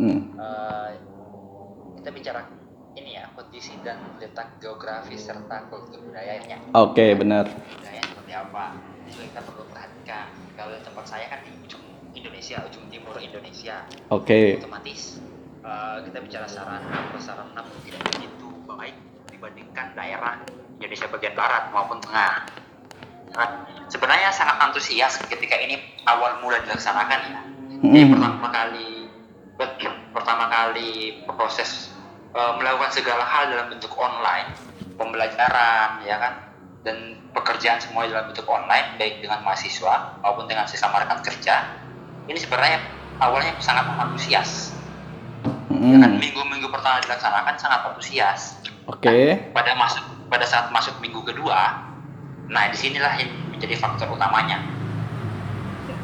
Mm. Eh, kita bicara ini ya kondisi dan letak geografis serta kultur budayanya Oke, benar. budaya seperti apa itu kita perlu perhatikan kalau tempat saya kan di ujung Indonesia ujung timur Indonesia Oke. otomatis eh, kita bicara sarana prasarana tidak begitu baik dibandingkan daerah Indonesia bagian barat maupun tengah Nah, sebenarnya sangat antusias ketika ini awal mula dilaksanakan ya jadi Mm. pertama kali pertama kali proses eh, melakukan segala hal dalam bentuk online. Pembelajaran ya kan? Dan pekerjaan semua dalam bentuk online baik dengan mahasiswa maupun dengan sesama rekan kerja. Ini sebenarnya awalnya sangat antusias. Ya kan? Mm. minggu-minggu pertama dilaksanakan sangat antusias. Oke. pada masuk pada saat masuk minggu kedua nah di sinilah yang menjadi faktor utamanya.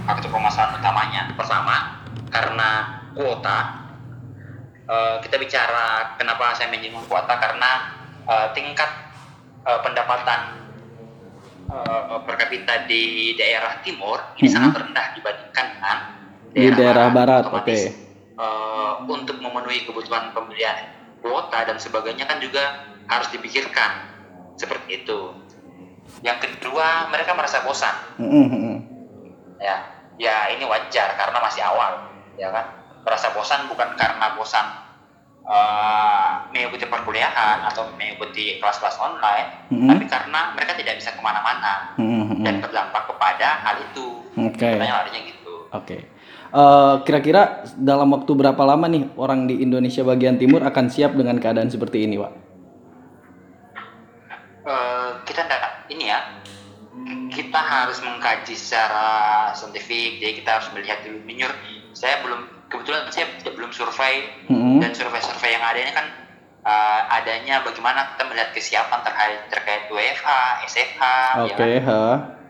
Faktor permasalahan utamanya. Pertama karena kuota Eh, kita bicara kenapa saya menyinggung kuota karena eh, tingkat eh, pendapatan eh, per kapita di daerah timur ini Mhm. sangat rendah dibandingkan dengan Di daerah barat, oke. eh, untuk memenuhi kebutuhan pembelian kuota dan sebagainya kan juga harus dipikirkan seperti itu. Yang kedua, mereka merasa bosan. Mm, mm, mm. Ya, ya ini wajar karena masih awal, ya kan. Merasa bosan bukan karena bosan eh, mengikuti perkuliahan atau mengikuti kelas-kelas online, Mhm. tapi karena mereka tidak bisa ke mana-mana Mm, mm, mm. dan berdampak kepada hal itu. Oke. Sebenarnya larinya gitu. Oke. Eh, kira-kira dalam waktu berapa lama nih orang di Indonesia bagian timur akan siap dengan keadaan seperti ini, Pak? Eh, kita enggak ini ya kita harus mengkaji secara saintifik jadi kita harus melihat dulu minor saya belum kebetulan saya belum survei Mm, dan survei-survei yang ada ini kan eh, adanya bagaimana kita melihat kesiapan terkait terkait WFH, SFH, ya Oke, kan? ha.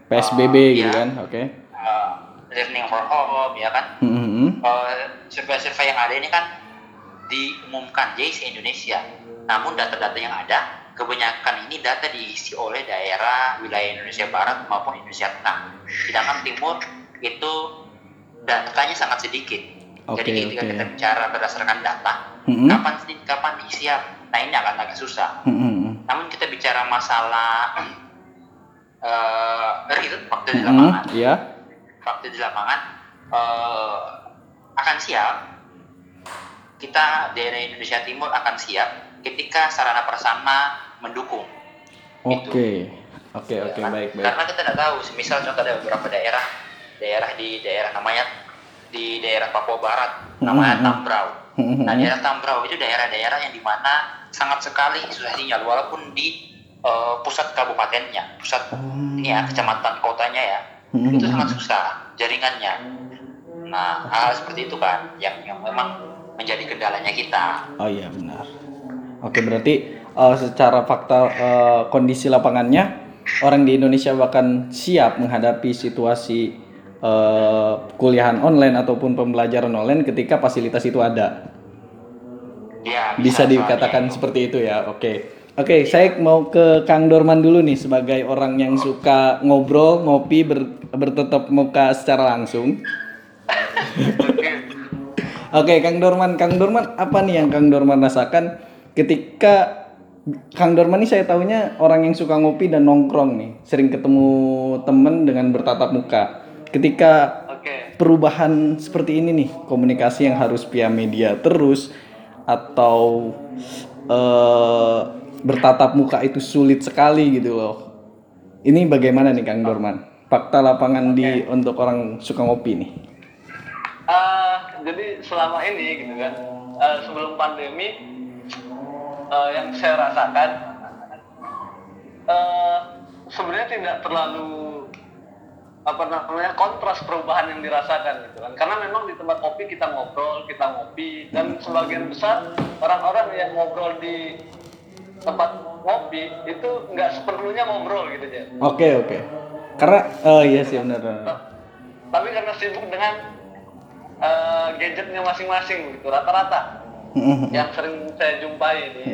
PSBB Oh, gitu iya. kan? Oke. Eh, learning for home, ya kan? Mm, mm, mm. Eh, survei-survei yang ada ini kan diumumkan se Indonesia. Namun data-data yang ada kebanyakan ini data diisi oleh daerah wilayah Indonesia Barat maupun Indonesia Tengah. Sedangkan Timur itu datanya sangat sedikit. Oke, Jadi ketika oke. kita bicara berdasarkan data, Mm, mm. kapan sih kapan siap? Nah ini akan agak susah. Mm, mm, mm. Namun kita bicara masalah eh real fakta di Mm, lapangan, Iya. fakta di lapangan eh, akan siap. Kita daerah Indonesia Timur akan siap ketika sarana prasarana mendukung. Oke. Oke, Ya oke, kan? baik, baik. Karena kita tidak tahu, misal contoh ada beberapa daerah, daerah di daerah namanya di daerah Papua Barat, namanya Mhm. Tambrau. Mm, Nah, mm, daerah Tambrau itu daerah-daerah yang di mana sangat sekali susah sinyal, walaupun di eh, pusat kabupatennya, pusat Oh. ini ya kecamatan kotanya ya, Mm, itu mm, sangat mm. susah jaringannya. Nah, hal seperti itu kan yang yang memang menjadi kendalanya kita. Oh iya benar. Oke berarti eh, secara fakta eh, kondisi lapangannya orang di Indonesia bahkan siap menghadapi situasi eh, kuliahan online ataupun pembelajaran online ketika fasilitas itu ada. Ya, Bisa soalnya dikatakan itu. seperti itu ya. Oke. Oke, saya mau ke Kang Dorman dulu nih sebagai orang yang suka ngobrol, ngopi, ber- bertetap muka secara langsung. Oke, Kang Dorman, Kang Dorman apa nih yang Kang Dorman rasakan ketika Kang Dorman ini saya tahunya orang yang suka ngopi dan nongkrong nih, sering ketemu temen dengan bertatap muka. Ketika Oke. perubahan seperti ini nih, komunikasi yang harus via media terus atau eh, bertatap muka itu sulit sekali gitu loh. Ini bagaimana nih Kang Dorman? Fakta lapangan di untuk orang suka ngopi nih. Ah, jadi selama ini gitu kan, eh, sebelum pandemi eh, yang saya rasakan eh, sebenarnya tidak terlalu apa namanya kontras perubahan yang dirasakan gitu kan karena memang di tempat kopi kita ngobrol kita ngopi dan sebagian besar orang-orang yang ngobrol di tempat ngopi itu nggak seperlunya ngobrol gitu ya Oke oke. Karena oh iya sih benar. tapi karena sibuk dengan eh, gadgetnya masing-masing gitu rata-rata yang sering saya jumpai di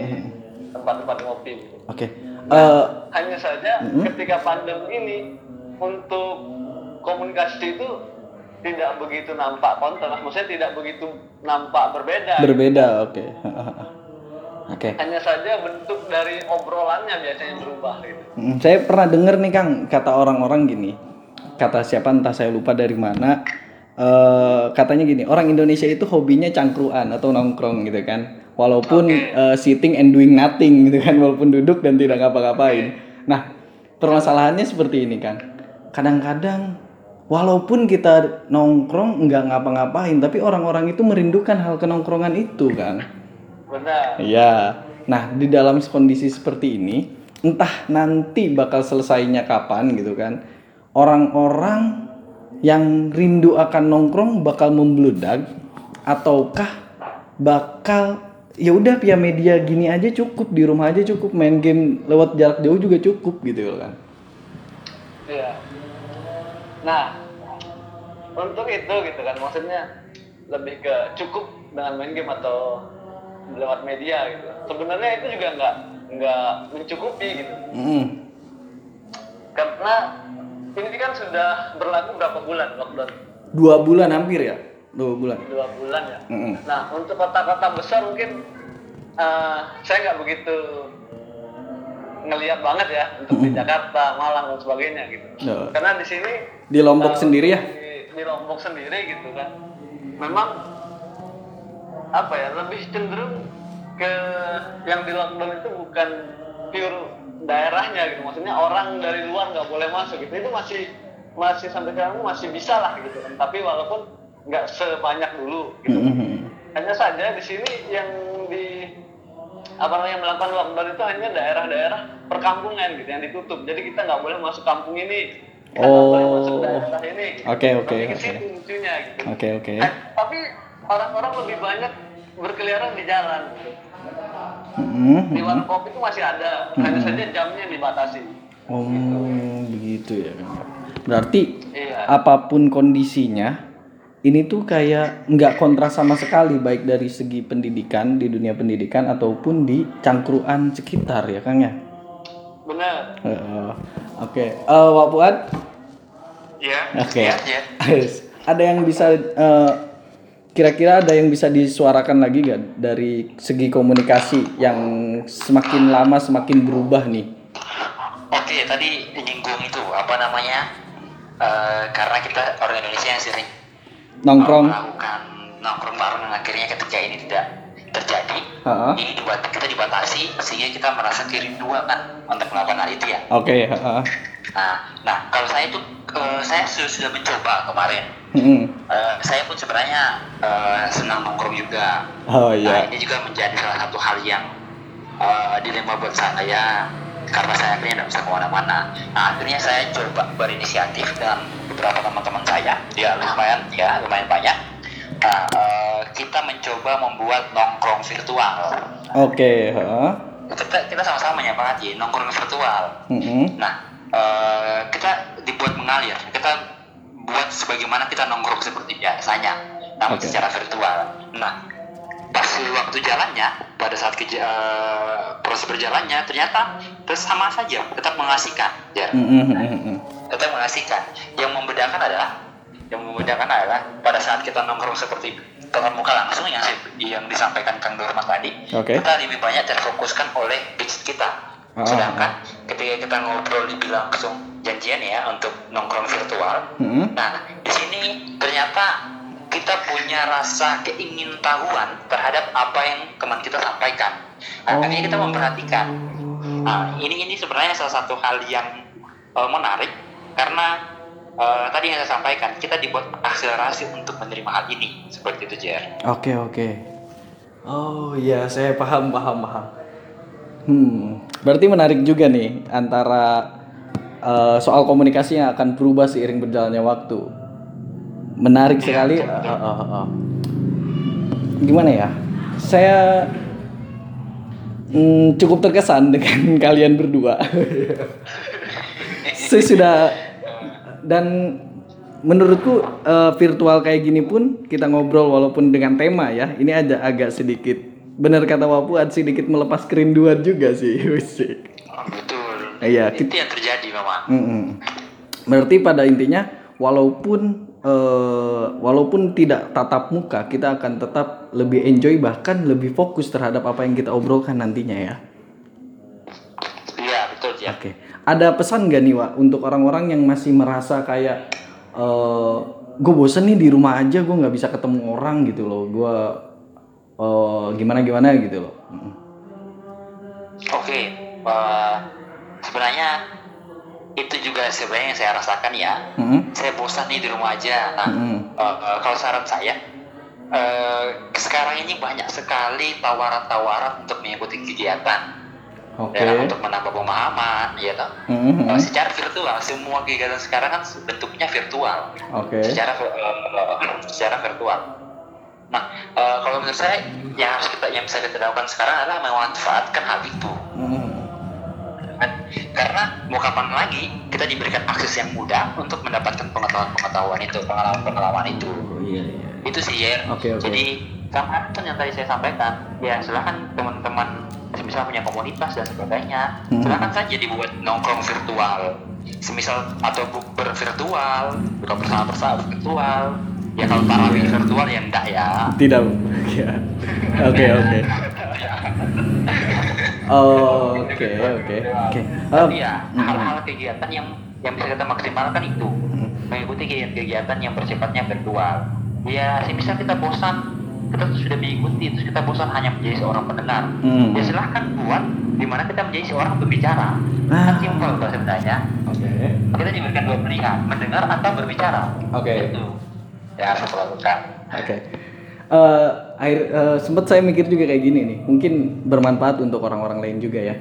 tempat-tempat ngopi gitu. Oke. Eh, hanya saja ketika pandemi ini untuk komunikasi itu tidak begitu nampak kontras, maksudnya tidak begitu nampak berbeda. Berbeda, oke. Oke. Hanya saja bentuk dari obrolannya biasanya berubah gitu. Hmm, saya pernah dengar nih Kang, kata orang-orang gini. Kata siapa entah saya lupa dari mana. eh katanya gini, orang Indonesia itu hobinya cangkruan atau nongkrong gitu kan. Walaupun eh, sitting and doing nothing gitu kan, walaupun duduk dan tidak ngapa-ngapain. Nah, permasalahannya seperti ini kan. Kadang-kadang walaupun kita nongkrong nggak ngapa-ngapain, tapi orang-orang itu merindukan hal kenongkrongan itu kan. Benar. Iya. Nah, di dalam kondisi seperti ini, entah nanti bakal selesainya kapan gitu kan. Orang-orang yang rindu akan nongkrong bakal membludak ataukah bakal ya udah via media gini aja cukup di rumah aja cukup main game lewat jarak jauh juga cukup gitu kan. Iya. Nah, untuk itu gitu kan, maksudnya lebih ke cukup dengan main game atau lewat media gitu. Sebenarnya itu juga nggak nggak mencukupi gitu. Mm. Karena ini kan sudah berlaku berapa bulan lockdown? Dua bulan hampir ya, dua bulan. Dua bulan ya. Mm-mm. Nah, untuk kota-kota besar mungkin eh, saya nggak begitu ngelihat banget ya untuk di Jakarta, Malang dan sebagainya gitu. Ya. Karena di sini Di Lombok eh, sendiri ya? Di, di Lombok sendiri gitu kan. Memang apa ya lebih cenderung ke yang di lockdown itu bukan pure daerahnya gitu maksudnya orang dari luar nggak boleh masuk gitu itu masih masih sampai sekarang masih bisa lah gitu kan tapi walaupun nggak sebanyak dulu gitu Mm-mm. hanya saja di sini yang apa namanya melakukan lockdown itu hanya daerah-daerah perkampungan gitu yang ditutup jadi kita nggak boleh masuk kampung ini kita nggak boleh Oh. masuk daerah ini gitu. Oke, oke, ke oke. gitu Oke oke. Eh, tapi orang-orang lebih banyak berkeliaran di jalan gitu. Mm-mm. di warung kopi itu masih ada hanya saja jamnya dibatasi Oh, begitu ya. Berarti iya apa pun kondisinya, ini tuh kayak nggak kontras sama sekali baik dari segi pendidikan di dunia pendidikan ataupun di cangkruan sekitar ya Kang ya. benar Oke, Eh, Wak Fuad, Iya. Oke. Iya, iya. ada yang bisa eh, kira-kira ada yang bisa disuarakan lagi gak dari segi komunikasi yang semakin lama semakin berubah nih? Oke, tadi nyinggung itu apa namanya? Eh, karena kita orang Indonesia yang sering Nongkrong. melakukan nongkrong bareng dan akhirnya ketika ini tidak terjadi, Ha-ha. ini dibuat kita dibatasi sehingga kita merasa kerinduan kan untuk melakukan hal itu ya. Oke, ha-ha. Nah, nah kalau saya itu eh, saya su- sudah mencoba kemarin. Mm-mm. Eh, saya pun sebenarnya eh, senang nongkrong juga. Oh Nah, iya. ini juga menjadi salah satu hal yang eh, dilema buat saya karena saya akhirnya tidak bisa ke mana-mana. Nah, akhirnya saya coba berinisiatif dengan beberapa teman-teman saya, ya lumayan, ya lumayan banyak. Nah, eh, kita mencoba membuat nongkrong virtual. Oke, ha. Kita kita sama-sama menyepakati nongkrong virtual. Mm-mm. Nah, eh, kita dibuat mengalir. Kita buat sebagaimana kita nongkrong seperti biasanya, namun Oke. secara virtual. Nah, pas waktu jalannya, pada saat keja- eh, proses berjalannya, ternyata terus sama saja, tetap mengasihkan, ya, Mm-mm, mm-mm. tetap mengasihkan. Yang membedakan adalah, yang membedakan adalah pada saat kita nongkrong seperti tatap muka langsung yang yang disampaikan Kang Dorman tadi, Oke. kita lebih banyak terfokuskan oleh pitch kita. Ah. Sedangkan ketika kita ngobrol dibilang langsung janjian ya untuk nongkrong virtual, Mm-mm. nah di sini ternyata kita punya rasa keingintahuan terhadap apa yang teman kita sampaikan. Nah, akhirnya kita memperhatikan. Nah, ini ini sebenarnya salah satu hal yang eh, menarik karena eh, tadi yang saya sampaikan kita dibuat akselerasi untuk menerima hal ini seperti itu JR. Oke oke. Oh iya saya paham paham paham. Hmm, berarti menarik juga nih antara eh, soal komunikasi yang akan berubah seiring berjalannya waktu. Menarik sekali. Eh, eh, eh, eh. Gimana ya? Saya hmm, cukup terkesan dengan kalian berdua. Saya sudah dan menurutku eh, virtual kayak gini pun kita ngobrol walaupun dengan tema ya ini ada agak sedikit benar kata Wapuan sedikit melepas kerinduan juga sih. Oh, betul. Iya, Itu yang terjadi memang. Mm-mm. berarti pada intinya walaupun eh, walaupun tidak tatap muka kita akan tetap lebih enjoy bahkan lebih fokus terhadap apa yang kita obrolkan nantinya ya. Iya betul ya. Oke, ada pesan gak nih Wak untuk orang-orang yang masih merasa kayak eh gue bosen nih di rumah aja gue nggak bisa ketemu orang gitu loh, gue eh gimana gimana gitu loh. Oke, eh, sebenarnya itu juga sebenarnya yang saya rasakan ya. Mm-mm. Saya bosan nih di rumah aja. Nah, Mm-mm. eh, eh, kalau saran saya, eh, sekarang ini banyak sekali tawaran-tawaran untuk mengikuti kegiatan, Oke. ya, untuk menambah pemahaman, ya toh. Mhm. Eh, secara virtual, semua kegiatan sekarang kan bentuknya virtual, Oke. secara eh, secara virtual. Nah, eh, kalau menurut saya yang harus kita yang bisa kita lakukan sekarang adalah memanfaatkan hal itu. Mhm. Karena mau kapan lagi kita diberikan akses yang mudah untuk mendapatkan pengetahuan-pengetahuan itu, pengalaman-pengalaman itu. Oh, iya iya. Itu sih ya. Oke, oke. Jadi sama yang tadi saya sampaikan, ya silahkan teman-teman semisal punya komunitas dan sebagainya, Hmm. silahkan saja dibuat nongkrong virtual, semisal atau bukber virtual, buka bersama-bersama virtual. Ya kalau tarawih virtual ya enggak ya. Tidak. Ya. Oke oke. Oh, Oke oke oke. Tapi ya mm, hal-hal kegiatan yang yang bisa kita maksimalkan itu mengikuti kegiatan-kegiatan yang bersifatnya virtual. Ya, misal kita bosan, kita sudah mengikuti, terus kita bosan hanya menjadi seorang pendengar. Hmm. Ya silahkan buat di mana kita menjadi seorang pembicara. Ah. Kan simpel tuh sebenarnya. Oke. Kita diberikan dua pilihan, mendengar atau berbicara. Oke. Itu ya harus lakukan. Oke. Eh, akhir eh, sempat saya mikir juga kayak gini nih, mungkin bermanfaat untuk orang-orang lain juga ya.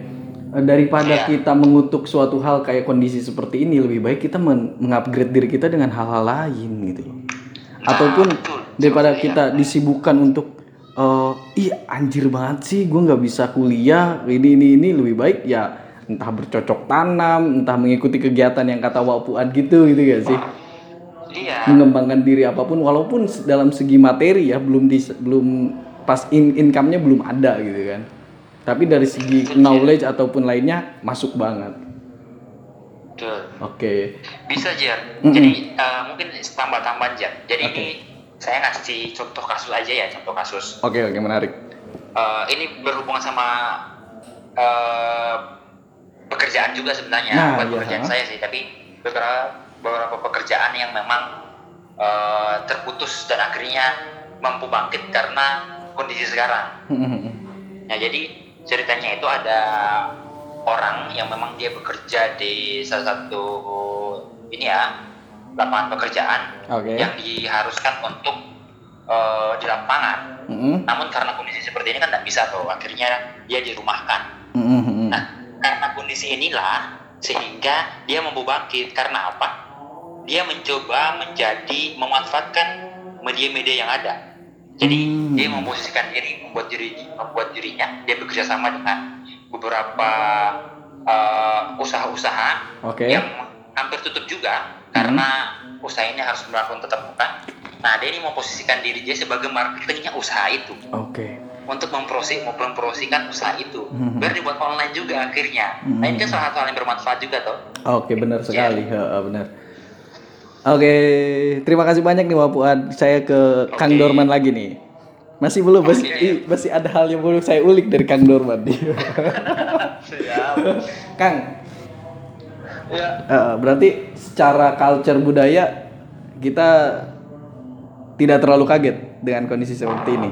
Eh, daripada Iya. kita mengutuk suatu hal kayak kondisi seperti ini, lebih baik kita men- mengupgrade diri kita dengan hal-hal lain gitu loh. Ataupun betul. daripada kita disibukkan untuk eh ih anjir banget sih, gue nggak bisa kuliah ini ini ini lebih baik ya entah bercocok tanam, entah mengikuti kegiatan yang kata wapuan gitu gitu gak sih? Iya. mengembangkan diri apa pun walaupun dalam segi materi ya belum di belum pas in income-nya belum ada gitu kan tapi dari segi knowledge ataupun lainnya masuk banget Betul. oke Bisa Jer. Mm-mm. Jadi eh, mungkin tambah-tambahan Jer. Jadi Oke. ini saya ngasih contoh kasus aja ya, contoh kasus. oke oke menarik Eh, ini berhubungan sama eh, pekerjaan juga sebenarnya, Nah, bukan iya, pekerjaan saya sih, tapi beberapa beberapa pekerjaan yang memang eh, terputus dan akhirnya mampu bangkit karena kondisi sekarang. Nah, jadi ceritanya itu ada orang yang memang dia bekerja di salah satu ini ya lapangan pekerjaan Oke. yang diharuskan untuk eh, di lapangan. Mm-mm. Namun karena kondisi seperti ini kan tidak bisa tuh, akhirnya dia dirumahkan. Mm-mm. Nah, karena kondisi inilah sehingga dia mampu bangkit. Karena apa? Dia mencoba menjadi memanfaatkan media-media yang ada. Jadi Hmm. dia memposisikan diri, membuat diri, membuat dirinya. Dia bekerja sama dengan beberapa eh, usaha-usaha oke yang hampir tutup juga karena usaha ini harus melakukan tetap muka. Nah, dia ini memposisikan diri dia sebagai marketingnya usaha itu oke untuk memprosi mempromosikan usaha itu Mhm. biar dibuat online juga akhirnya. Nah, ini kan Mhm. salah satu hal yang bermanfaat juga toh. oke benar sekali Heeh, benar oke terima kasih banyak nih Wapuan saya ke Kang Oke. Dorman lagi nih masih belum masih Oke. i- masih ada hal yang belum saya ulik dari Kang Dorman Siap. Kang Ya, Eh, berarti secara culture budaya kita tidak terlalu kaget dengan kondisi seperti ini.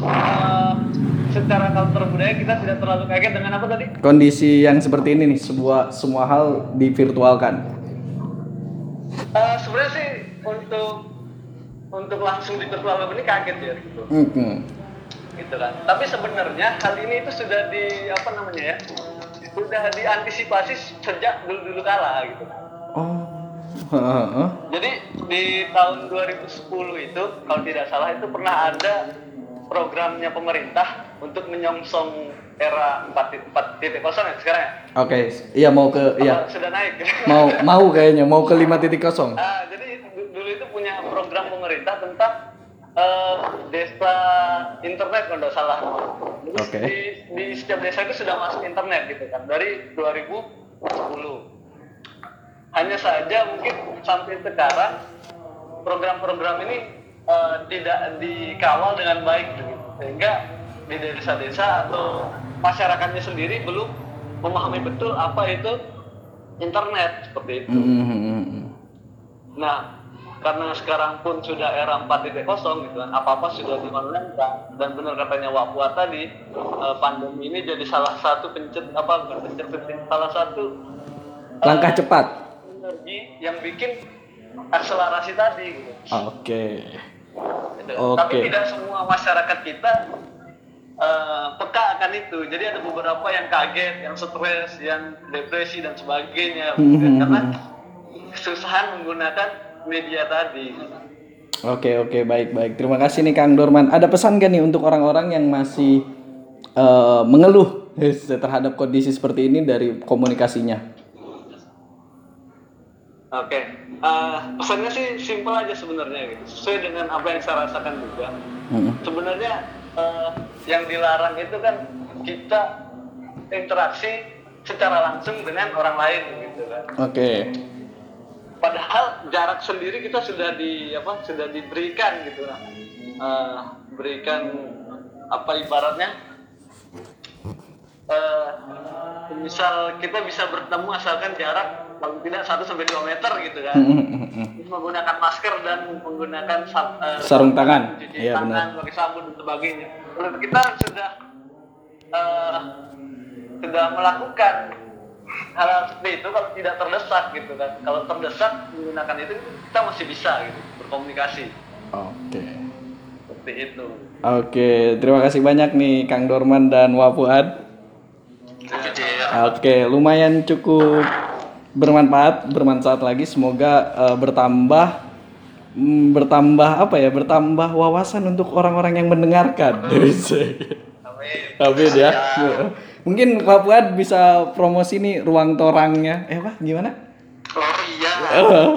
eh, secara culture budaya kita tidak terlalu kaget dengan apa tadi? Kondisi yang seperti ini nih, sebuah semua hal divirtualkan. Sebenarnya sih untuk untuk langsung di virtual ini kaget ya gitu. Mhm. gitu kan. Tapi sebenarnya hal ini itu sudah di apa namanya ya? Sudah diantisipasi sejak dulu-dulu kala gitu. Oh. Jadi di tahun 2010 itu kalau tidak salah itu pernah ada programnya pemerintah untuk menyongsong era 4.0 ya sekarang ya? Oke, iya mau ke iya. Sudah naik. Mau mau kayaknya mau ke 5.0. Ah, jadi du- dulu itu punya program pemerintah tentang eh, desa internet kalau tidak salah. Jadi Oke. di, di setiap desa itu sudah masuk internet gitu kan dari 2010. hanya saja mungkin sampai sekarang program-program ini eh, tidak dikawal dengan baik gitu. sehingga di desa-desa atau masyarakatnya sendiri belum memahami betul apa itu internet seperti itu. Hmm, hmm, hmm, hmm. Nah, karena sekarang pun sudah era 4.0 gitu kan, apa-apa sudah online dan benar katanya Wak Fuad tadi, eh, pandemi ini jadi salah satu pencet apa bukan pencet salah satu eh, Langkah cepat. energi yang bikin akselerasi tadi gitu. Oke. Gitu. Oke. Tapi tidak semua masyarakat kita eh, peka akan itu. Jadi ada beberapa yang kaget, yang stres, yang depresi dan sebagainya. kan. Karena kesusahan menggunakan media tadi. Oke oke baik baik terima kasih nih Kang Dorman. Ada pesan gak nih untuk orang-orang yang masih eh, mengeluh terhadap kondisi seperti ini dari komunikasinya? Oke, Eh, pesannya sih simpel aja sebenarnya gitu. Sesuai dengan apa yang saya rasakan juga. Mm-mm. Sebenarnya eh, yang dilarang itu kan kita interaksi secara langsung dengan orang lain gitu kan. Oke Padahal jarak sendiri kita sudah di apa sudah diberikan gitu kan. Eh, berikan apa ibaratnya eh, misal kita bisa bertemu asalkan jarak paling tidak 1 sampai 2 meter gitu kan. menggunakan masker dan menggunakan eh, Sarung tangan. cuci Iya, tangan, pakai sabun dan sebagainya. Kalau kita sudah eh, sudah melakukan hal seperti itu kalau tidak terdesak gitu kan. Kalau terdesak menggunakan itu kita masih bisa gitu berkomunikasi Oke seperti itu. Oke terima kasih banyak nih Kang Dorman dan Wapuad. Oke lumayan cukup bermanfaat bermanfaat lagi semoga eh, bertambah mm, bertambah apa ya bertambah wawasan untuk orang-orang yang mendengarkan. Amin. Amin ya. Mungkin Pak Fuad bisa promosi nih ruang torangnya. Eh apa? Gimana? Oh iya. Oh,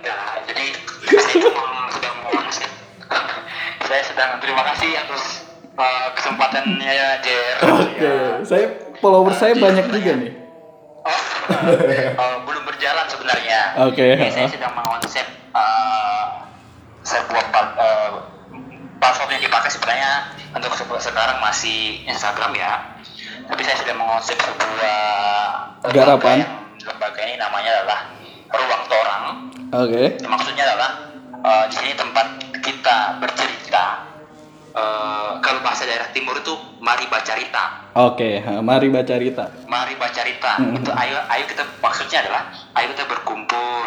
Enggak, jadi. Saya sedang terima kasih atas uh, kesempatannya ya Jer. Oke, saya follower saya banyak juga nih. Oh, uh, belum berjalan sebenarnya. Oke. Jadi saya sedang mengonsep uh, sebuah uh, platform yang dipakai sebenarnya untuk se- sekarang masih Instagram ya. Tapi saya sedang mengonsep sebuah lembaga Garapan. yang- Lembaga ini namanya adalah Ruang Torang. Oke. Maksudnya adalah eh, di sini tempat kita bercerita. Eh, kalau bahasa daerah timur itu mari baca rita. Oke, ha, mari baca Rita. Mari baca rita. Hmm. Itu ayo ayo kita maksudnya adalah ayo kita berkumpul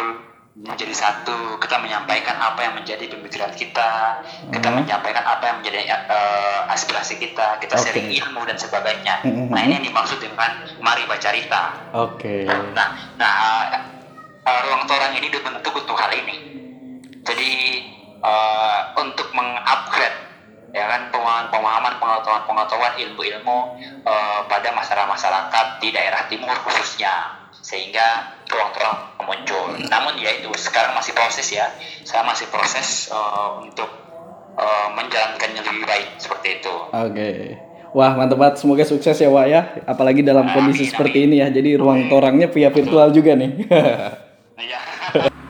menjadi satu. Kita menyampaikan apa yang menjadi pemikiran kita. Kita Hmm. menyampaikan apa yang menjadi eh, aspirasi kita. Kita Oke. sharing ilmu dan sebagainya. Hmm. Nah ini yang dimaksud dengan mari baca rita. Oke. Nah, nah uh, ruang torang ini dibentuk untuk hal ini. Jadi uh, untuk mengupgrade ya kan pemahaman pengetahuan pengetahuan ilmu-ilmu uh, pada masyarakat-masyarakat di daerah timur khususnya sehingga ruang torang muncul. Namun ya itu sekarang masih proses ya. Saya masih proses uh, untuk uh, menjalankannya lebih baik seperti itu. Oke. Wah, mantap banget. Semoga sukses ya, Wak ya. Apalagi dalam kondisi Amin, seperti ini ya. Jadi ruang torangnya via virtual juga nih. Ya.